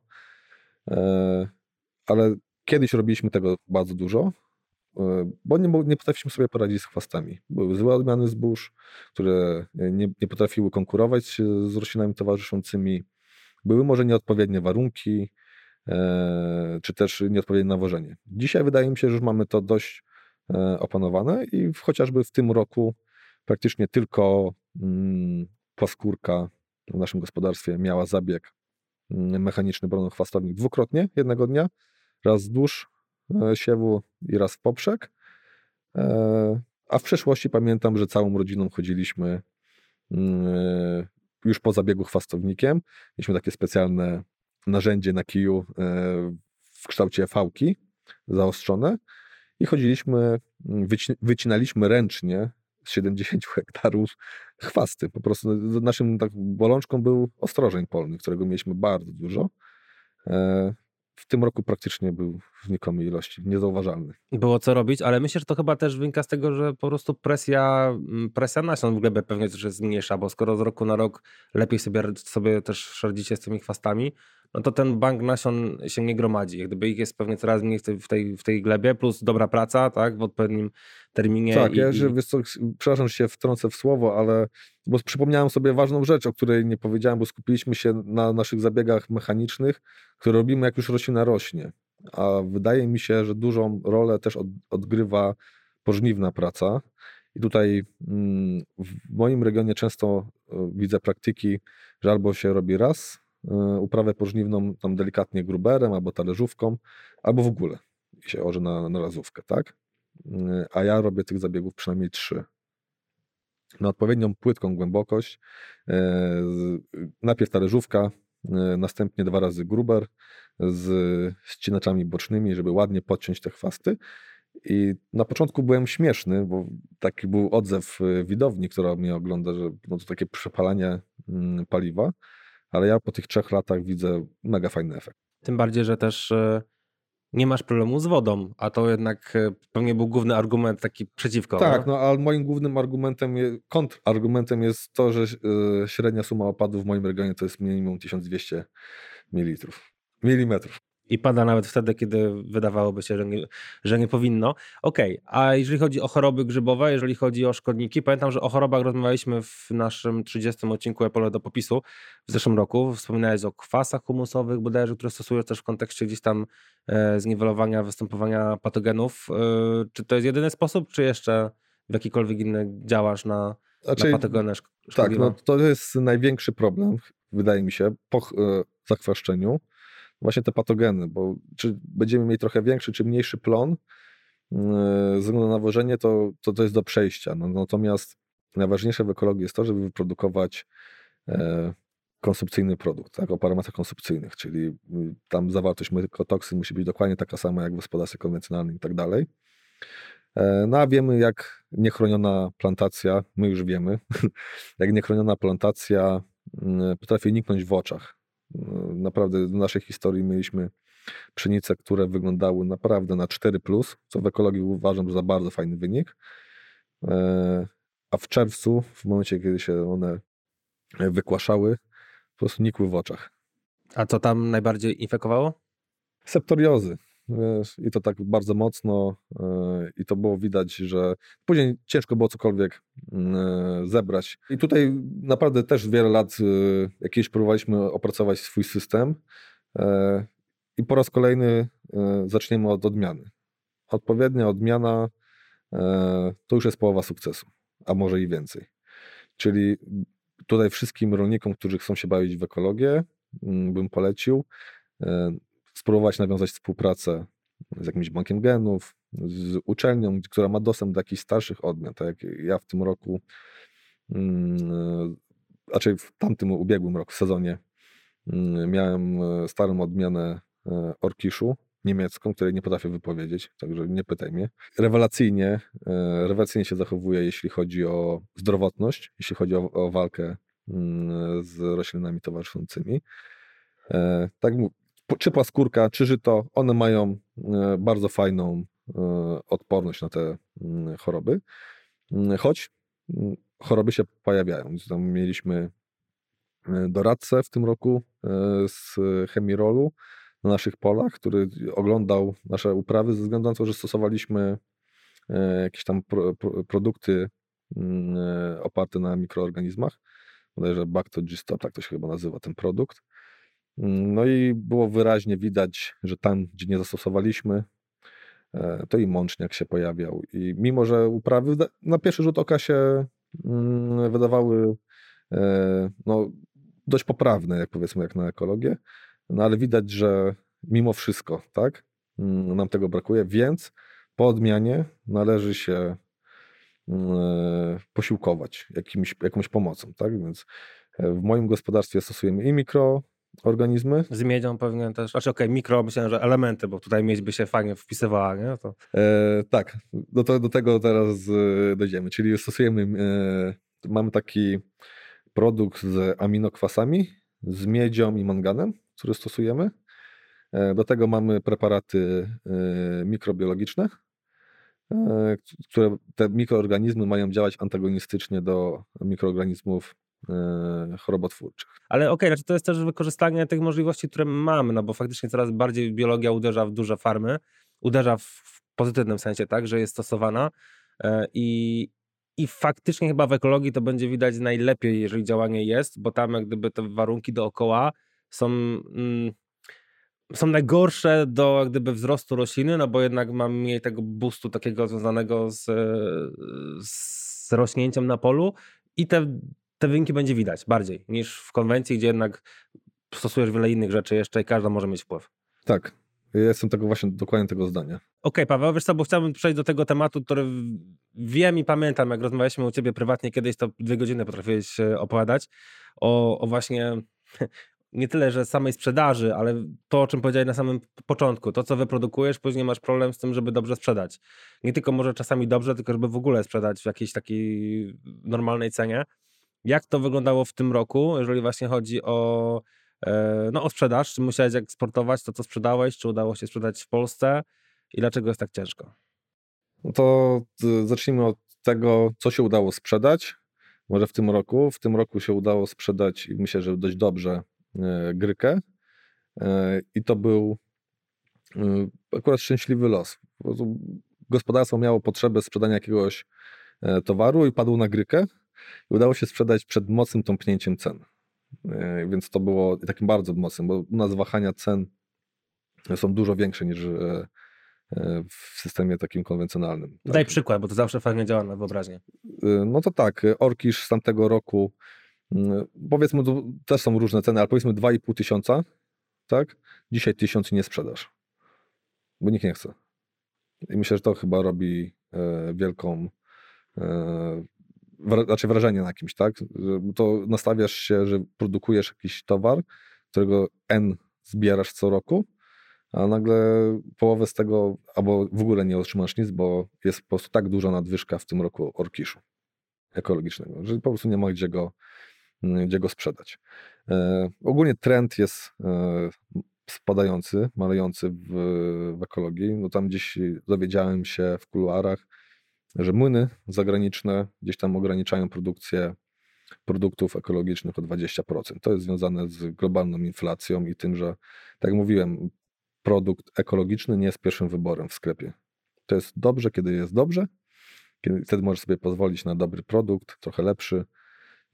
Ale Kiedyś robiliśmy tego bardzo dużo, e, bo nie, nie potrafiliśmy sobie poradzić z chwastami. Były złe odmiany zbóż, które nie, nie potrafiły konkurować z roślinami towarzyszącymi. Były może nieodpowiednie warunki, e, czy też nieodpowiednie nawożenie. Dzisiaj wydaje mi się, że już mamy to dość e, opanowane i chociażby w tym roku praktycznie tylko mm, płaskórka w naszym gospodarstwie miała zabieg mm, mechaniczny chwastownik dwukrotnie jednego dnia raz wzdłuż e, siewu i raz w poprzek. E, a w przeszłości pamiętam, że całą rodziną chodziliśmy mm, e, już po zabiegu chwastownikiem. Mieliśmy takie specjalne narzędzie na kiju w kształcie fałki zaostrzone i chodziliśmy, mm, wycinaliśmy ręcznie z 70 hektarów chwasty. Po prostu naszym tak bolączką był ostrożeń polny, którego mieliśmy bardzo dużo w tym roku praktycznie był w znikomej ilości, niezauważalny. Było co robić, ale myślę, że to chyba też wynika z tego, że po prostu presja, mm, presja nasion w glebie pewnie też jest mniejsza, bo skoro z roku na rok lepiej sobie, sobie też radzicie z tymi chwastami, no to ten bank nasion się nie gromadzi. Gdyby ich jest pewnie coraz mniej w tej, w tej glebie, plus dobra praca, tak, w odpowiednim terminie. Tak, i, ja że, wiesz co, przepraszam, że się wtrącę w słowo, ale bo przypomniałem sobie ważną rzecz, o której nie powiedziałem, bo skupiliśmy się na naszych zabiegach mechanicznych, które robimy jak już roślina rośnie. A wydaje mi się, że dużą rolę też od, odgrywa pożniwna praca. I tutaj mm, w moim regionie często e, widzę praktyki, że albo się robi raz e, uprawę pożniwną tam delikatnie gruberem albo talerzówką, albo w ogóle się orze na, na razówkę, tak? E, a ja robię tych zabiegów przynajmniej trzy. Na odpowiednią płytką głębokość. e, Najpierw talerzówka, e, następnie dwa razy gruber z ścinaczami bocznymi, żeby ładnie podciąć te chwasty. I na początku byłem śmieszny, bo taki był odzew y, widowni, która mnie ogląda, że no to takie przepalanie mm, paliwa, ale ja po tych trzech latach widzę mega fajny efekt. Tym bardziej, że też e, nie masz problemu z wodą, a to jednak e, pewnie był główny argument taki przeciwko. Tak, no? no ale moim głównym argumentem, kontrargumentem jest to, że y, średnia suma opadów w moim regionie to jest minimum 1200 ml. Milimetrów. I pada nawet wtedy, kiedy wydawałoby się, że nie, że nie powinno. Okej, a jeżeli chodzi o choroby grzybowe, jeżeli chodzi o szkodniki, pamiętam, że o chorobach rozmawialiśmy w naszym 30 odcinku Epole do popisu w zeszłym roku. Wspominałeś o kwasach humusowych bodajże, które stosujesz też w kontekście gdzieś tam e, zniwelowania występowania patogenów. E, czy to jest jedyny sposób, czy jeszcze w jakikolwiek inny działasz na, Znaczy, na patogeny tak, no to jest największy problem, wydaje mi się, po y, zachwaszczeniu. Właśnie te patogeny, bo czy będziemy mieli trochę większy czy mniejszy plon, y, ze względu na nawożenie, to, to to jest do przejścia. No, natomiast najważniejsze w ekologii jest to, żeby wyprodukować e, konsumpcyjny produkt, tak, o parametrach konsumpcyjnych, czyli y, tam zawartość mykotoksyn musi być dokładnie taka sama jak w gospodarstwie konwencjonalnym i tak dalej. E, No a wiemy, jak niechroniona plantacja, my już wiemy, jak niechroniona plantacja mm, potrafi niknąć w oczach. Naprawdę w naszej historii mieliśmy pszenice, które wyglądały naprawdę na 4, co w ekologii uważam za bardzo fajny wynik. E, A w czerwcu, w momencie, kiedy się one wykłaszały, po prostu nikły w oczach. A co tam najbardziej infekowało? septoriozy. I to tak bardzo mocno, e, i to było widać, że później ciężko było cokolwiek mm, zebrać. I tutaj naprawdę też wiele lat e, jakieś próbowaliśmy opracować swój system. e, I po raz kolejny e, zaczniemy od odmiany. Odpowiednia odmiana e, to już jest połowa sukcesu, a może i więcej. Czyli tutaj wszystkim rolnikom, którzy chcą się bawić w ekologię, mm, bym polecił e, spróbować nawiązać współpracę z jakimś bankiem genów, z uczelnią, która ma dostęp do jakichś starszych odmian. Tak jak ja w tym roku, mm, raczej w tamtym ubiegłym roku, sezonie, mm, miałem e, starą odmianę e, orkiszu niemiecką, której nie potrafię wypowiedzieć, także nie pytaj mnie. Rewelacyjnie, e, rewelacyjnie się zachowuje, jeśli chodzi o zdrowotność, jeśli chodzi o, o walkę mm, z roślinami towarzyszącymi. Tak czy płaskórka, czy żyto, one mają e, bardzo fajną e, odporność na te mm, choroby. Mm, Choć mm, choroby się pojawiają. Tam mieliśmy e, doradcę w tym roku z Chemirolu na naszych polach, który oglądał nasze uprawy ze względu na to, że stosowaliśmy jakieś tam pro, pro, produkty oparte na mikroorganizmach. Bodajże Bactogistop, tak to się chyba nazywa ten produkt. Mm, No i było wyraźnie widać, że tam, gdzie nie zastosowaliśmy, e, to i mączniak się pojawiał. I mimo, że uprawy na pierwszy rzut oka się mm, wydawały e, no, dość poprawne, jak powiedzmy, jak na ekologię, no ale widać, że mimo wszystko, tak, mm, nam tego brakuje, więc po odmianie należy się mm, posiłkować jakimś, jakąś pomocą, tak, więc e, w moim gospodarstwie stosujemy i mikroorganizmy, Z miedzią pewnie też. Znaczy, okej, mikro, myślałem, że elementy, bo tutaj miedź by się fajnie wpisywała, nie? To... E, tak, do, to, do tego teraz e, dojdziemy. Czyli stosujemy, e, mamy taki produkt z aminokwasami, z miedzią i manganem, który stosujemy. E, do tego mamy preparaty e, mikrobiologiczne, e, które te mikroorganizmy mają działać antagonistycznie do mikroorganizmów chorobotwórczych. Ale okej, znaczy to jest też wykorzystanie tych możliwości, które mamy, no bo faktycznie coraz bardziej biologia uderza w duże farmy, uderza w, pozytywnym sensie, tak, że jest stosowana e, i, i faktycznie chyba w ekologii to będzie widać najlepiej, jeżeli działanie jest, bo tam jak gdyby te warunki dookoła są, mm, są najgorsze do jak gdyby wzrostu rośliny, no bo jednak mamy mniej tego boostu takiego związanego z, z rośnięciem na polu i te, te wyniki będzie widać bardziej niż w konwencji, gdzie jednak stosujesz wiele innych rzeczy jeszcze i każda może mieć wpływ. Tak, ja jestem tego właśnie dokładnie tego zdania. Okej, okay, Paweł, wiesz co, bo chciałbym przejść do tego tematu, który wiem i pamiętam, jak rozmawialiśmy u ciebie prywatnie kiedyś, to dwie godziny potrafiłeś opowiadać o, o właśnie nie tyle, że samej sprzedaży, ale to, o czym powiedziałeś na samym początku, to, co wyprodukujesz, później masz problem z tym, żeby dobrze sprzedać. Nie tylko może czasami dobrze, tylko żeby w ogóle sprzedać w jakiejś takiej normalnej cenie. Jak to wyglądało w tym roku, jeżeli właśnie chodzi o, e, no, o sprzedaż? Czy musiałeś eksportować to, co sprzedałeś? Czy udało się sprzedać w Polsce? I dlaczego jest tak ciężko? No to zacznijmy od tego, co się udało sprzedać. Może w tym roku. W tym roku się udało sprzedać myślę, że dość dobrze E, Grykę e, i to był e, akurat szczęśliwy los. Gospodarstwo miało potrzebę sprzedania jakiegoś towaru i padło na Grykę i udało się sprzedać przed mocnym tąpnięciem cen. Więc to było takim bardzo mocnym, bo u nas wahania cen są dużo większe niż w systemie takim konwencjonalnym. Daj tak. przykład, bo to zawsze fajnie działa na wyobraźnię. No to tak, Orkisz z tamtego roku powiedzmy, też są różne ceny, ale powiedzmy 2,5 tysiąca, tak? Dzisiaj tysiąc nie sprzedasz, bo nikt nie chce. I myślę, że to chyba robi e, wielką, wra, znaczy wrażenie na kimś, tak? To nastawiasz się, że produkujesz jakiś towar, którego N zbierasz co roku, a nagle połowę z tego, albo w ogóle nie otrzymasz nic, bo jest po prostu tak duża nadwyżka w tym roku orkiszu ekologicznego, że po prostu nie ma gdzie go gdzie go sprzedać. E, ogólnie trend jest e, spadający, malejący w, w ekologii. No tam gdzieś dowiedziałem się w kuluarach, że młyny zagraniczne gdzieś tam ograniczają produkcję produktów ekologicznych o 20%. To jest związane z globalną inflacją i tym, że, tak jak mówiłem, produkt ekologiczny nie jest pierwszym wyborem w sklepie. To jest dobrze, kiedy jest dobrze, kiedy wtedy możesz sobie pozwolić na dobry produkt, trochę lepszy,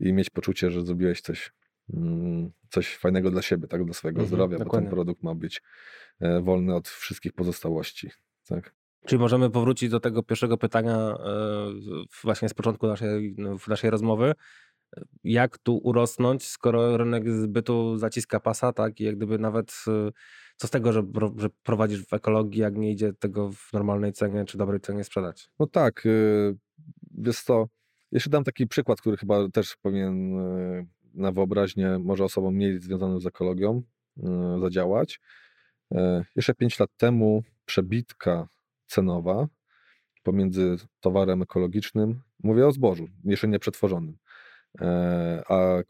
i mieć poczucie, że zrobiłeś coś, mm, coś fajnego dla siebie, tak, dla swojego mhm, zdrowia, dokładnie. bo ten produkt ma być e, wolny od wszystkich pozostałości. Tak. Czyli możemy powrócić do tego pierwszego pytania e, właśnie z początku naszej, no, naszej rozmowy. Jak tu urosnąć, skoro rynek zbytu zaciska pasa, tak? I jak gdyby nawet e, co z tego, że, że prowadzisz w ekologii, jak nie idzie tego w normalnej cenie czy dobrej cenie sprzedać? No tak, jest to jeszcze dam taki przykład, który chyba też powinien e, na wyobraźnię może osobom mniej związanym z ekologią e, zadziałać. E, jeszcze 5 lat temu przebitka cenowa pomiędzy towarem ekologicznym, mówię o zbożu, jeszcze przetworzonym, a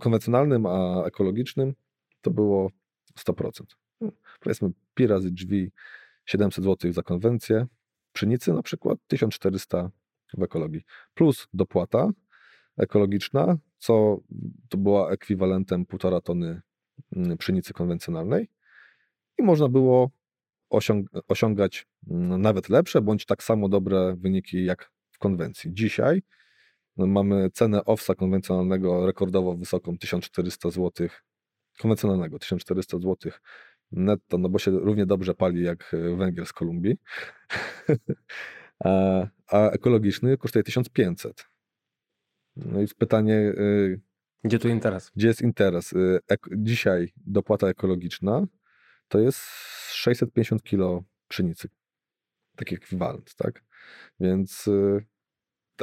konwencjonalnym, a ekologicznym, to było 100%. No, powiedzmy pi razy drzwi 700 zł za konwencję, pszenicy na przykład 1400 w ekologii. Plus dopłata ekologiczna, co to była ekwiwalentem półtora tony mm, pszenicy konwencjonalnej i można było osiągać mm, nawet lepsze, bądź tak samo dobre wyniki jak w konwencji. Dzisiaj no, mamy cenę owsa konwencjonalnego rekordowo wysoką 1400 zł, konwencjonalnego 1400 zł netto, no bo się równie dobrze pali jak e, węgiel z Kolumbii. a, a ekologiczny kosztuje 1500. No i pytanie. Y, gdzie tu interes? Gdzie jest interes? Y, dzisiaj dopłata ekologiczna to jest 650 kilo pszenicy. Taki ekwiwalent, tak? Więc y,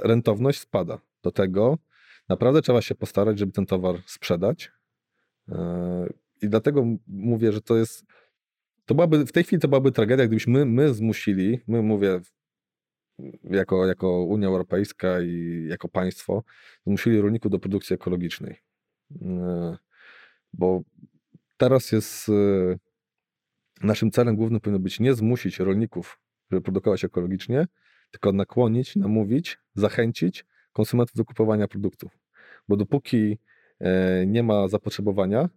rentowność spada. Do tego naprawdę trzeba się postarać, żeby ten towar sprzedać. I dlatego mówię, że to jest. To byłaby, w tej chwili to byłaby tragedia, gdybyśmy my, my zmusili, my mówię jako, jako Unia Europejska i jako państwo zmusili rolników do produkcji ekologicznej. E, bo teraz jest e, naszym celem głównym powinno być nie zmusić rolników, żeby produkować ekologicznie, tylko nakłonić, namówić, zachęcić konsumentów do kupowania produktów. Bo dopóki e, nie ma zapotrzebowania,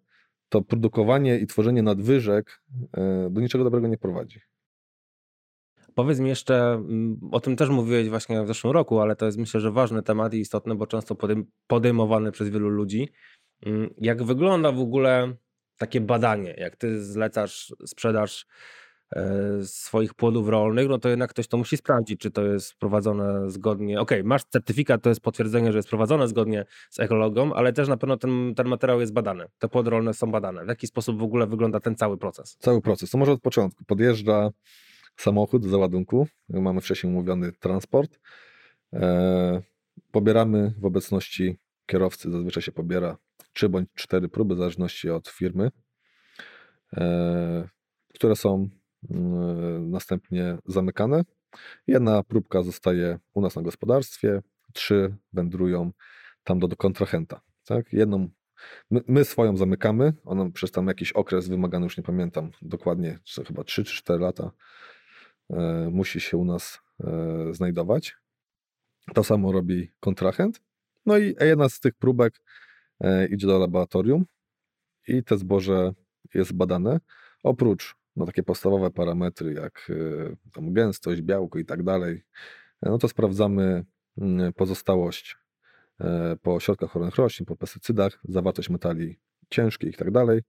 to produkowanie i tworzenie nadwyżek do niczego dobrego nie prowadzi. Powiedz mi jeszcze, mm, o tym też mówiłeś właśnie w zeszłym roku, ale to jest myślę, że ważny temat i istotny, bo często podejmowany przez wielu ludzi. Mm, jak wygląda w ogóle takie badanie, jak ty zlecasz sprzedaż e, swoich płodów rolnych, no to jednak ktoś to musi sprawdzić, czy to jest prowadzone zgodnie. Okej, okay, masz certyfikat, to jest potwierdzenie, że jest prowadzone zgodnie z ekologią, ale też na pewno ten, ten materiał jest badany. Te płody rolne są badane. W jaki sposób w ogóle wygląda ten cały proces? Cały proces. To może od początku. Podjeżdża samochód do załadunku, mamy wcześniej umówiony transport. E, pobieramy w obecności kierowcy, zazwyczaj się pobiera trzy bądź cztery próby, w zależności od firmy, e, które są mm, następnie zamykane. Jedna próbka zostaje u nas na gospodarstwie, trzy wędrują tam do, do kontrahenta. Tak? Jedną My, my, swoją zamykamy, ona przez tam jakiś okres wymagany, już nie pamiętam dokładnie, czy chyba 3 czy 4 lata e, musi się u nas e, znajdować. To samo robi kontrahent. No i jedna z tych próbek idzie do laboratorium i te zboże jest badane. Oprócz no, takie podstawowe parametry jak e, tam gęstość, białko i tak dalej, e, no to sprawdzamy mm, pozostałość e, po środkach ochronnych roślin, po pestycydach, zawartość metali ciężkich i tak dalej.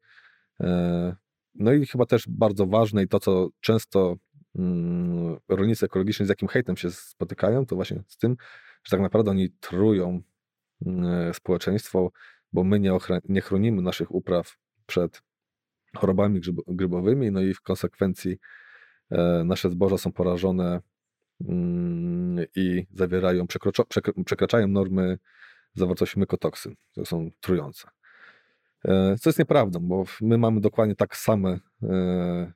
E, no i chyba też bardzo ważne i to, co często mm, rolnicy ekologiczni z jakim hejtem się spotykają, to właśnie z tym, że tak naprawdę oni trują mm, społeczeństwo, bo my nie, nie chronimy naszych upraw przed chorobami grybowymi, no i w konsekwencji e, nasze zboża są porażone mm, i zawierają, przekraczają normy zawartości mykotoksyn, które są trujące. E, co jest nieprawdą, bo my mamy dokładnie tak same e,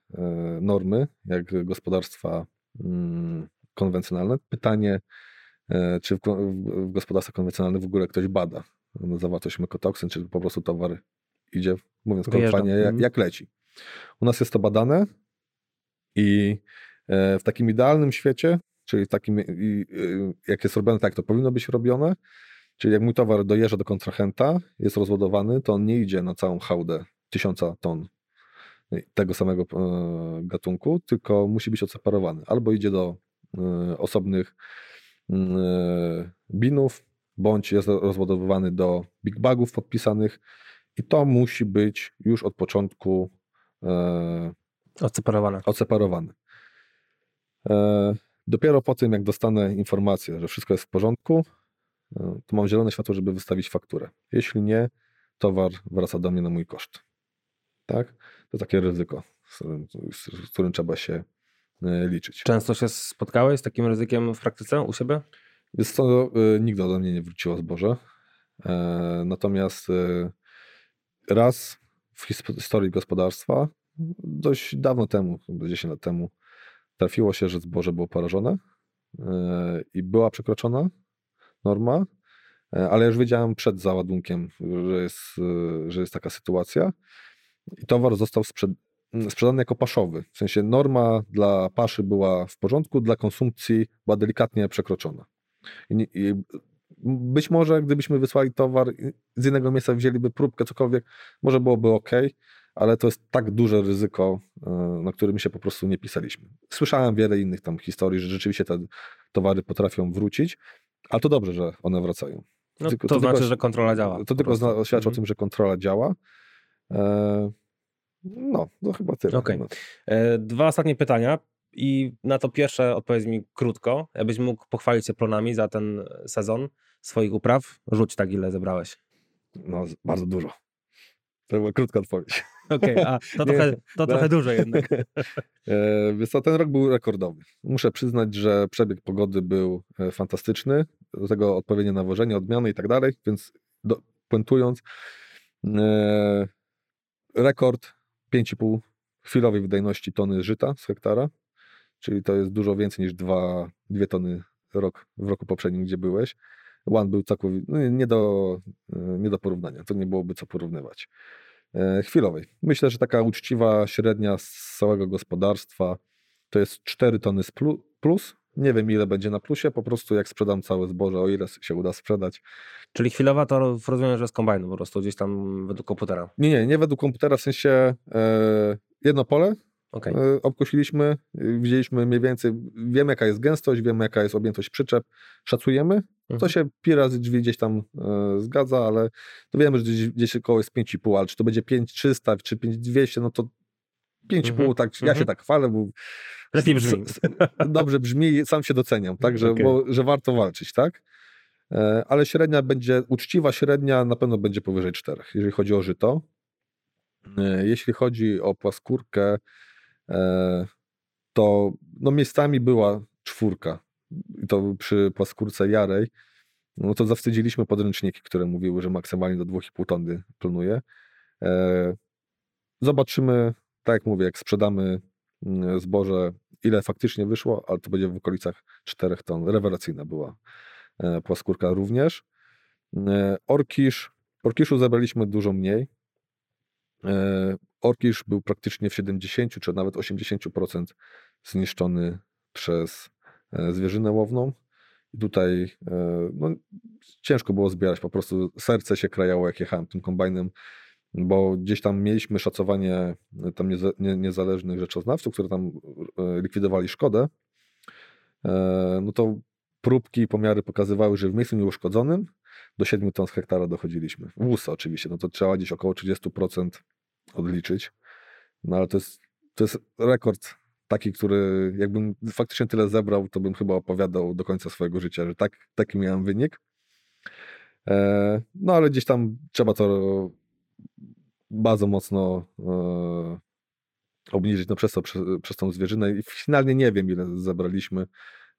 normy jak gospodarstwa mm, konwencjonalne. Pytanie, czy w, gospodarstwach konwencjonalnych w ogóle ktoś bada zawartość mykotoksyn, czy po prostu towar idzie, mówiąc kolokwialnie, jak, mhm. jak leci. U nas jest to badane i w takim idealnym świecie, czyli w takim, jak jest robione tak, to powinno być robione, czyli jak mój towar dojeżdża do kontrahenta, jest rozładowany, to on nie idzie na całą hałdę tysiąca ton tego samego e, gatunku, tylko musi być odseparowany. Albo idzie do e, osobnych mm, e, binów, bądź jest rozładowywany do big bagów podpisanych i to musi być już od początku e, odseparowane. odseparowane. E, dopiero po tym, jak dostanę informację, że wszystko jest w porządku, e, to mam zielone światło, żeby wystawić fakturę. Jeśli nie, towar wraca do mnie na mój koszt. Tak? To takie ryzyko, z, z którym trzeba się e, liczyć. Często się spotkałeś z takim ryzykiem w praktyce u siebie? Jest to, e, nigdy ode mnie nie wróciło zboże. E, natomiast raz w historii gospodarstwa, dość dawno temu, 10 lat temu, trafiło się, że zboże było porażone e, i była przekroczona norma, e, ale już wiedziałem przed załadunkiem, że jest, e, że jest taka sytuacja i towar został sprzed, sprzedany jako paszowy. W sensie norma dla paszy była w porządku, dla konsumpcji była delikatnie przekroczona. Być może gdybyśmy wysłali towar z innego miejsca, wzięliby próbkę, cokolwiek, może byłoby ok, ale to jest tak duże ryzyko, e, na którym się po prostu nie pisaliśmy. Słyszałem wiele innych tam historii, że rzeczywiście te towary potrafią wrócić, ale to dobrze, że one wracają. No, tylko, to, to, znaczy, tylko, że kontrola działa. To tylko zna, świadczy mhm. o tym, że kontrola działa. E, no, to chyba tyle. Okay. No. E, dwa ostatnie pytania. I na to pierwsze odpowiedz mi krótko. Jakbyś mógł pochwalić się plonami za ten sezon swoich upraw. Rzuć tak, ile zebrałeś. No, bardzo dużo. To była krótka odpowiedź. Okej, okay, a to, trochę, to trochę dużo jednak. E, wiesz co, ten rok był rekordowy. Muszę przyznać, że przebieg pogody był e, fantastyczny. Do tego odpowiednie nawożenie, odmiany i tak dalej, więc do, puentując, e, rekord 5,5 chwilowej wydajności tony żyta z hektara czyli to jest dużo więcej niż dwa, dwie tony rok, w roku poprzednim, gdzie byłeś. One był całkowicie no nie, do, e, nie do porównania, to nie byłoby co porównywać. E, chwilowej. Myślę, że taka uczciwa średnia z całego gospodarstwa to jest 4 tony plus. Nie wiem, ile będzie na plusie, po prostu jak sprzedam całe zboże, o ile się uda sprzedać. Czyli chwilowa to rozumiem, że z kombajnu po prostu gdzieś tam według komputera. Nie, nie, nie według komputera, w sensie e, jedno pole, Okay. E, obkusiliśmy, widzieliśmy mniej więcej, wiemy jaka jest gęstość, wiemy jaka jest objętość przyczep, szacujemy. Mhm. To się pi razy drzwi gdzieś tam e, zgadza, ale to wiemy, że gdzieś, gdzieś około jest 5,5, ale czy to będzie 5300 czy 5200, no to 5,5, mhm. tak, ja się tak chwalę, bo Lepiej brzmi. Dobrze brzmi, sam się doceniam, tak, że, okay. bo, że warto walczyć, tak? E, ale średnia będzie, uczciwa średnia na pewno będzie powyżej 4, jeżeli chodzi o żyto. E, jeśli chodzi o płaskórkę, e, to no miejscami była czwórka. I to przy płaskórce Jarej, no to zawstydziliśmy podręczniki, które mówiły, że maksymalnie do 2,5 tony planuje. Zobaczymy, tak jak mówię, jak sprzedamy mm, zboże, ile faktycznie wyszło, ale to będzie w okolicach 4 ton. Rewelacyjna była E, płaskórka również. E, orkisz, orkiszu zebraliśmy dużo mniej. E, orkisz był praktycznie w 70 czy nawet 80% zniszczony przez zwierzynę łowną. I tutaj no, ciężko było zbierać, po prostu serce się krajało, jak jechałem tym kombajnem, bo gdzieś tam mieliśmy szacowanie tam niezależnych rzeczoznawców, które tam likwidowali szkodę. No to próbki i pomiary pokazywały, że w miejscu nieuszkodzonym do 7 ton z hektara dochodziliśmy. Wóz oczywiście, no to trzeba gdzieś około 30% odliczyć. No ale to jest, to jest rekord taki, który jakbym faktycznie tyle zebrał, to bym chyba opowiadał do końca swojego życia, że tak, taki miałem wynik. E, no ale gdzieś tam trzeba to bardzo mocno e, obniżyć no, przez, to, przez, przez tą zwierzynę i finalnie nie wiem, ile zebraliśmy.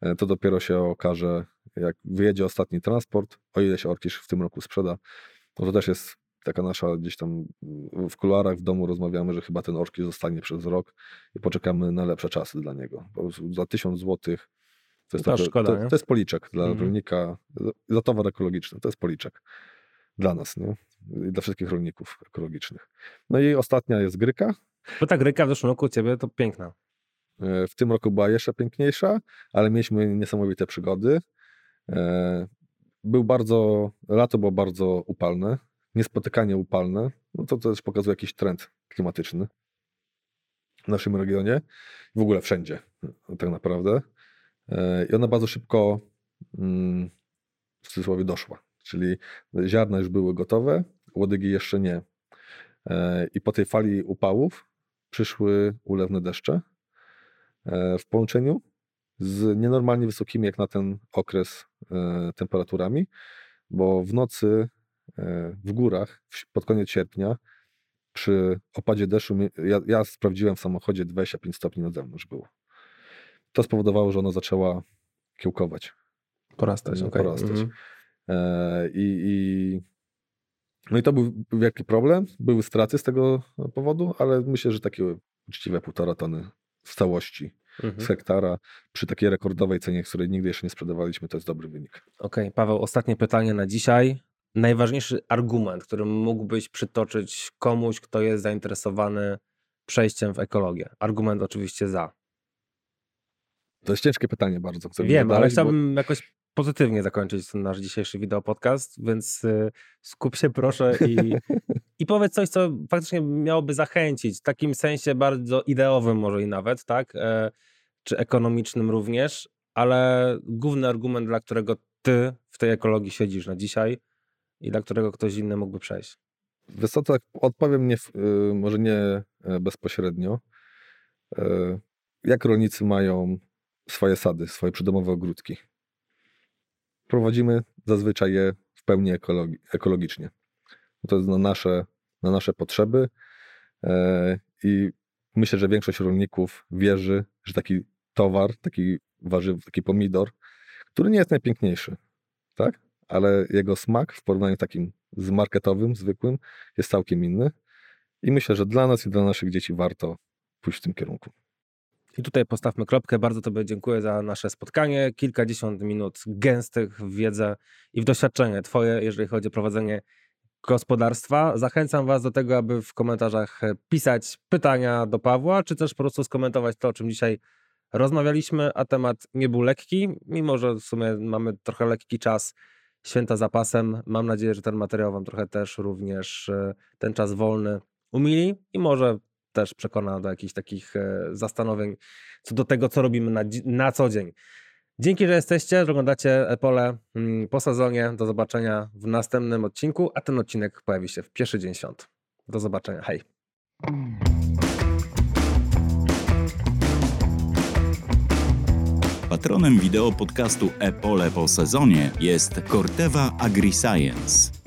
E, to dopiero się okaże, jak wyjedzie ostatni transport, o ile się Orkisz w tym roku sprzeda. No to też jest taka nasza gdzieś tam w kuluarach w domu rozmawiamy, że chyba ten Orkisz zostanie przez rok i poczekamy na lepsze czasy dla niego. Za tysiąc złotych to jest, to, szkoda, to, to, jest policzek dla mhm. rolnika, za towar ekologiczny, to jest policzek dla nas, nie? I dla wszystkich rolników ekologicznych. No i ostatnia jest gryka. Bo ta gryka w zeszłym roku u ciebie to piękna. E, w tym roku była jeszcze piękniejsza, ale mieliśmy niesamowite przygody. E, był bardzo, lato było bardzo upalne, niespotykanie upalne. No to też pokazuje jakiś trend klimatyczny w naszym regionie, w ogóle wszędzie tak naprawdę. E, I ona bardzo szybko mm, w cudzysłowie doszła, czyli ziarna już były gotowe, łodygi jeszcze nie. I po tej fali upałów przyszły ulewne deszcze, E, w połączeniu z nienormalnie wysokimi jak na ten okres e, temperaturami, bo w nocy e, w górach pod koniec sierpnia przy opadzie deszczu, ja, ja sprawdziłem w samochodzie 25 stopni na zewnątrz było. To spowodowało, że ona zaczęła kiełkować. Porastać, okay. porastać. Mhm. I, I, no i to był wielki problem. Były straty z tego powodu, ale myślę, że takie uczciwe półtora tony w całości mhm. z hektara przy takiej rekordowej cenie, której nigdy jeszcze nie sprzedawaliśmy, to jest dobry wynik. Okej, okay. Paweł, ostatnie pytanie na dzisiaj. Najważniejszy argument, który mógłbyś przytoczyć komuś, kto jest zainteresowany przejściem w ekologię. Argument oczywiście za. To jest ciężkie pytanie bardzo. Wiem, ale chciałbym bo... jakoś pozytywnie zakończyć ten nasz dzisiejszy wideo podcast, więc y, skup się proszę i, i powiedz coś, co faktycznie miałoby zachęcić, w takim sensie bardzo ideowym może i nawet, tak, e, czy ekonomicznym również, ale główny argument, dla którego ty w tej ekologii siedzisz na dzisiaj i dla którego ktoś inny mógłby przejść. Co, tak odpowiem nie, y, może nie e, bezpośrednio. E, jak rolnicy mają swoje sady, swoje przydomowe ogródki? prowadzimy zazwyczaj je w pełni ekologi ekologicznie. To jest na nasze, na nasze potrzeby e, i myślę, że większość rolników wierzy, że taki towar, taki warzyw, taki pomidor, który nie jest najpiękniejszy, tak? Ale jego smak w porównaniu takim z marketowym, zwykłym, jest całkiem inny. I myślę, że dla nas i dla naszych dzieci warto pójść w tym kierunku. I tutaj postawmy kropkę. Bardzo Tobie dziękuję za nasze spotkanie. Kilkadziesiąt minut gęstych w wiedzę i w doświadczenie Twoje, jeżeli chodzi o prowadzenie gospodarstwa. Zachęcam Was do tego, aby w komentarzach pisać pytania do Pawła, czy też po prostu skomentować to, o czym dzisiaj rozmawialiśmy, a temat nie był lekki, mimo że w sumie mamy trochę lekki czas, święta zapasem. Mam nadzieję, że ten materiał Wam trochę też również e, ten czas wolny umili i może też przekona do jakichś takich e, zastanowień co do tego, co robimy na, na co dzień. Dzięki, że jesteście, że oglądacie Epole mm, po sezonie. Do zobaczenia w następnym odcinku, a ten odcinek pojawi się w pierwszy dzień świąt. Do zobaczenia. Hej. Patronem wideo podcastu Epole po sezonie jest Corteva AgriScience.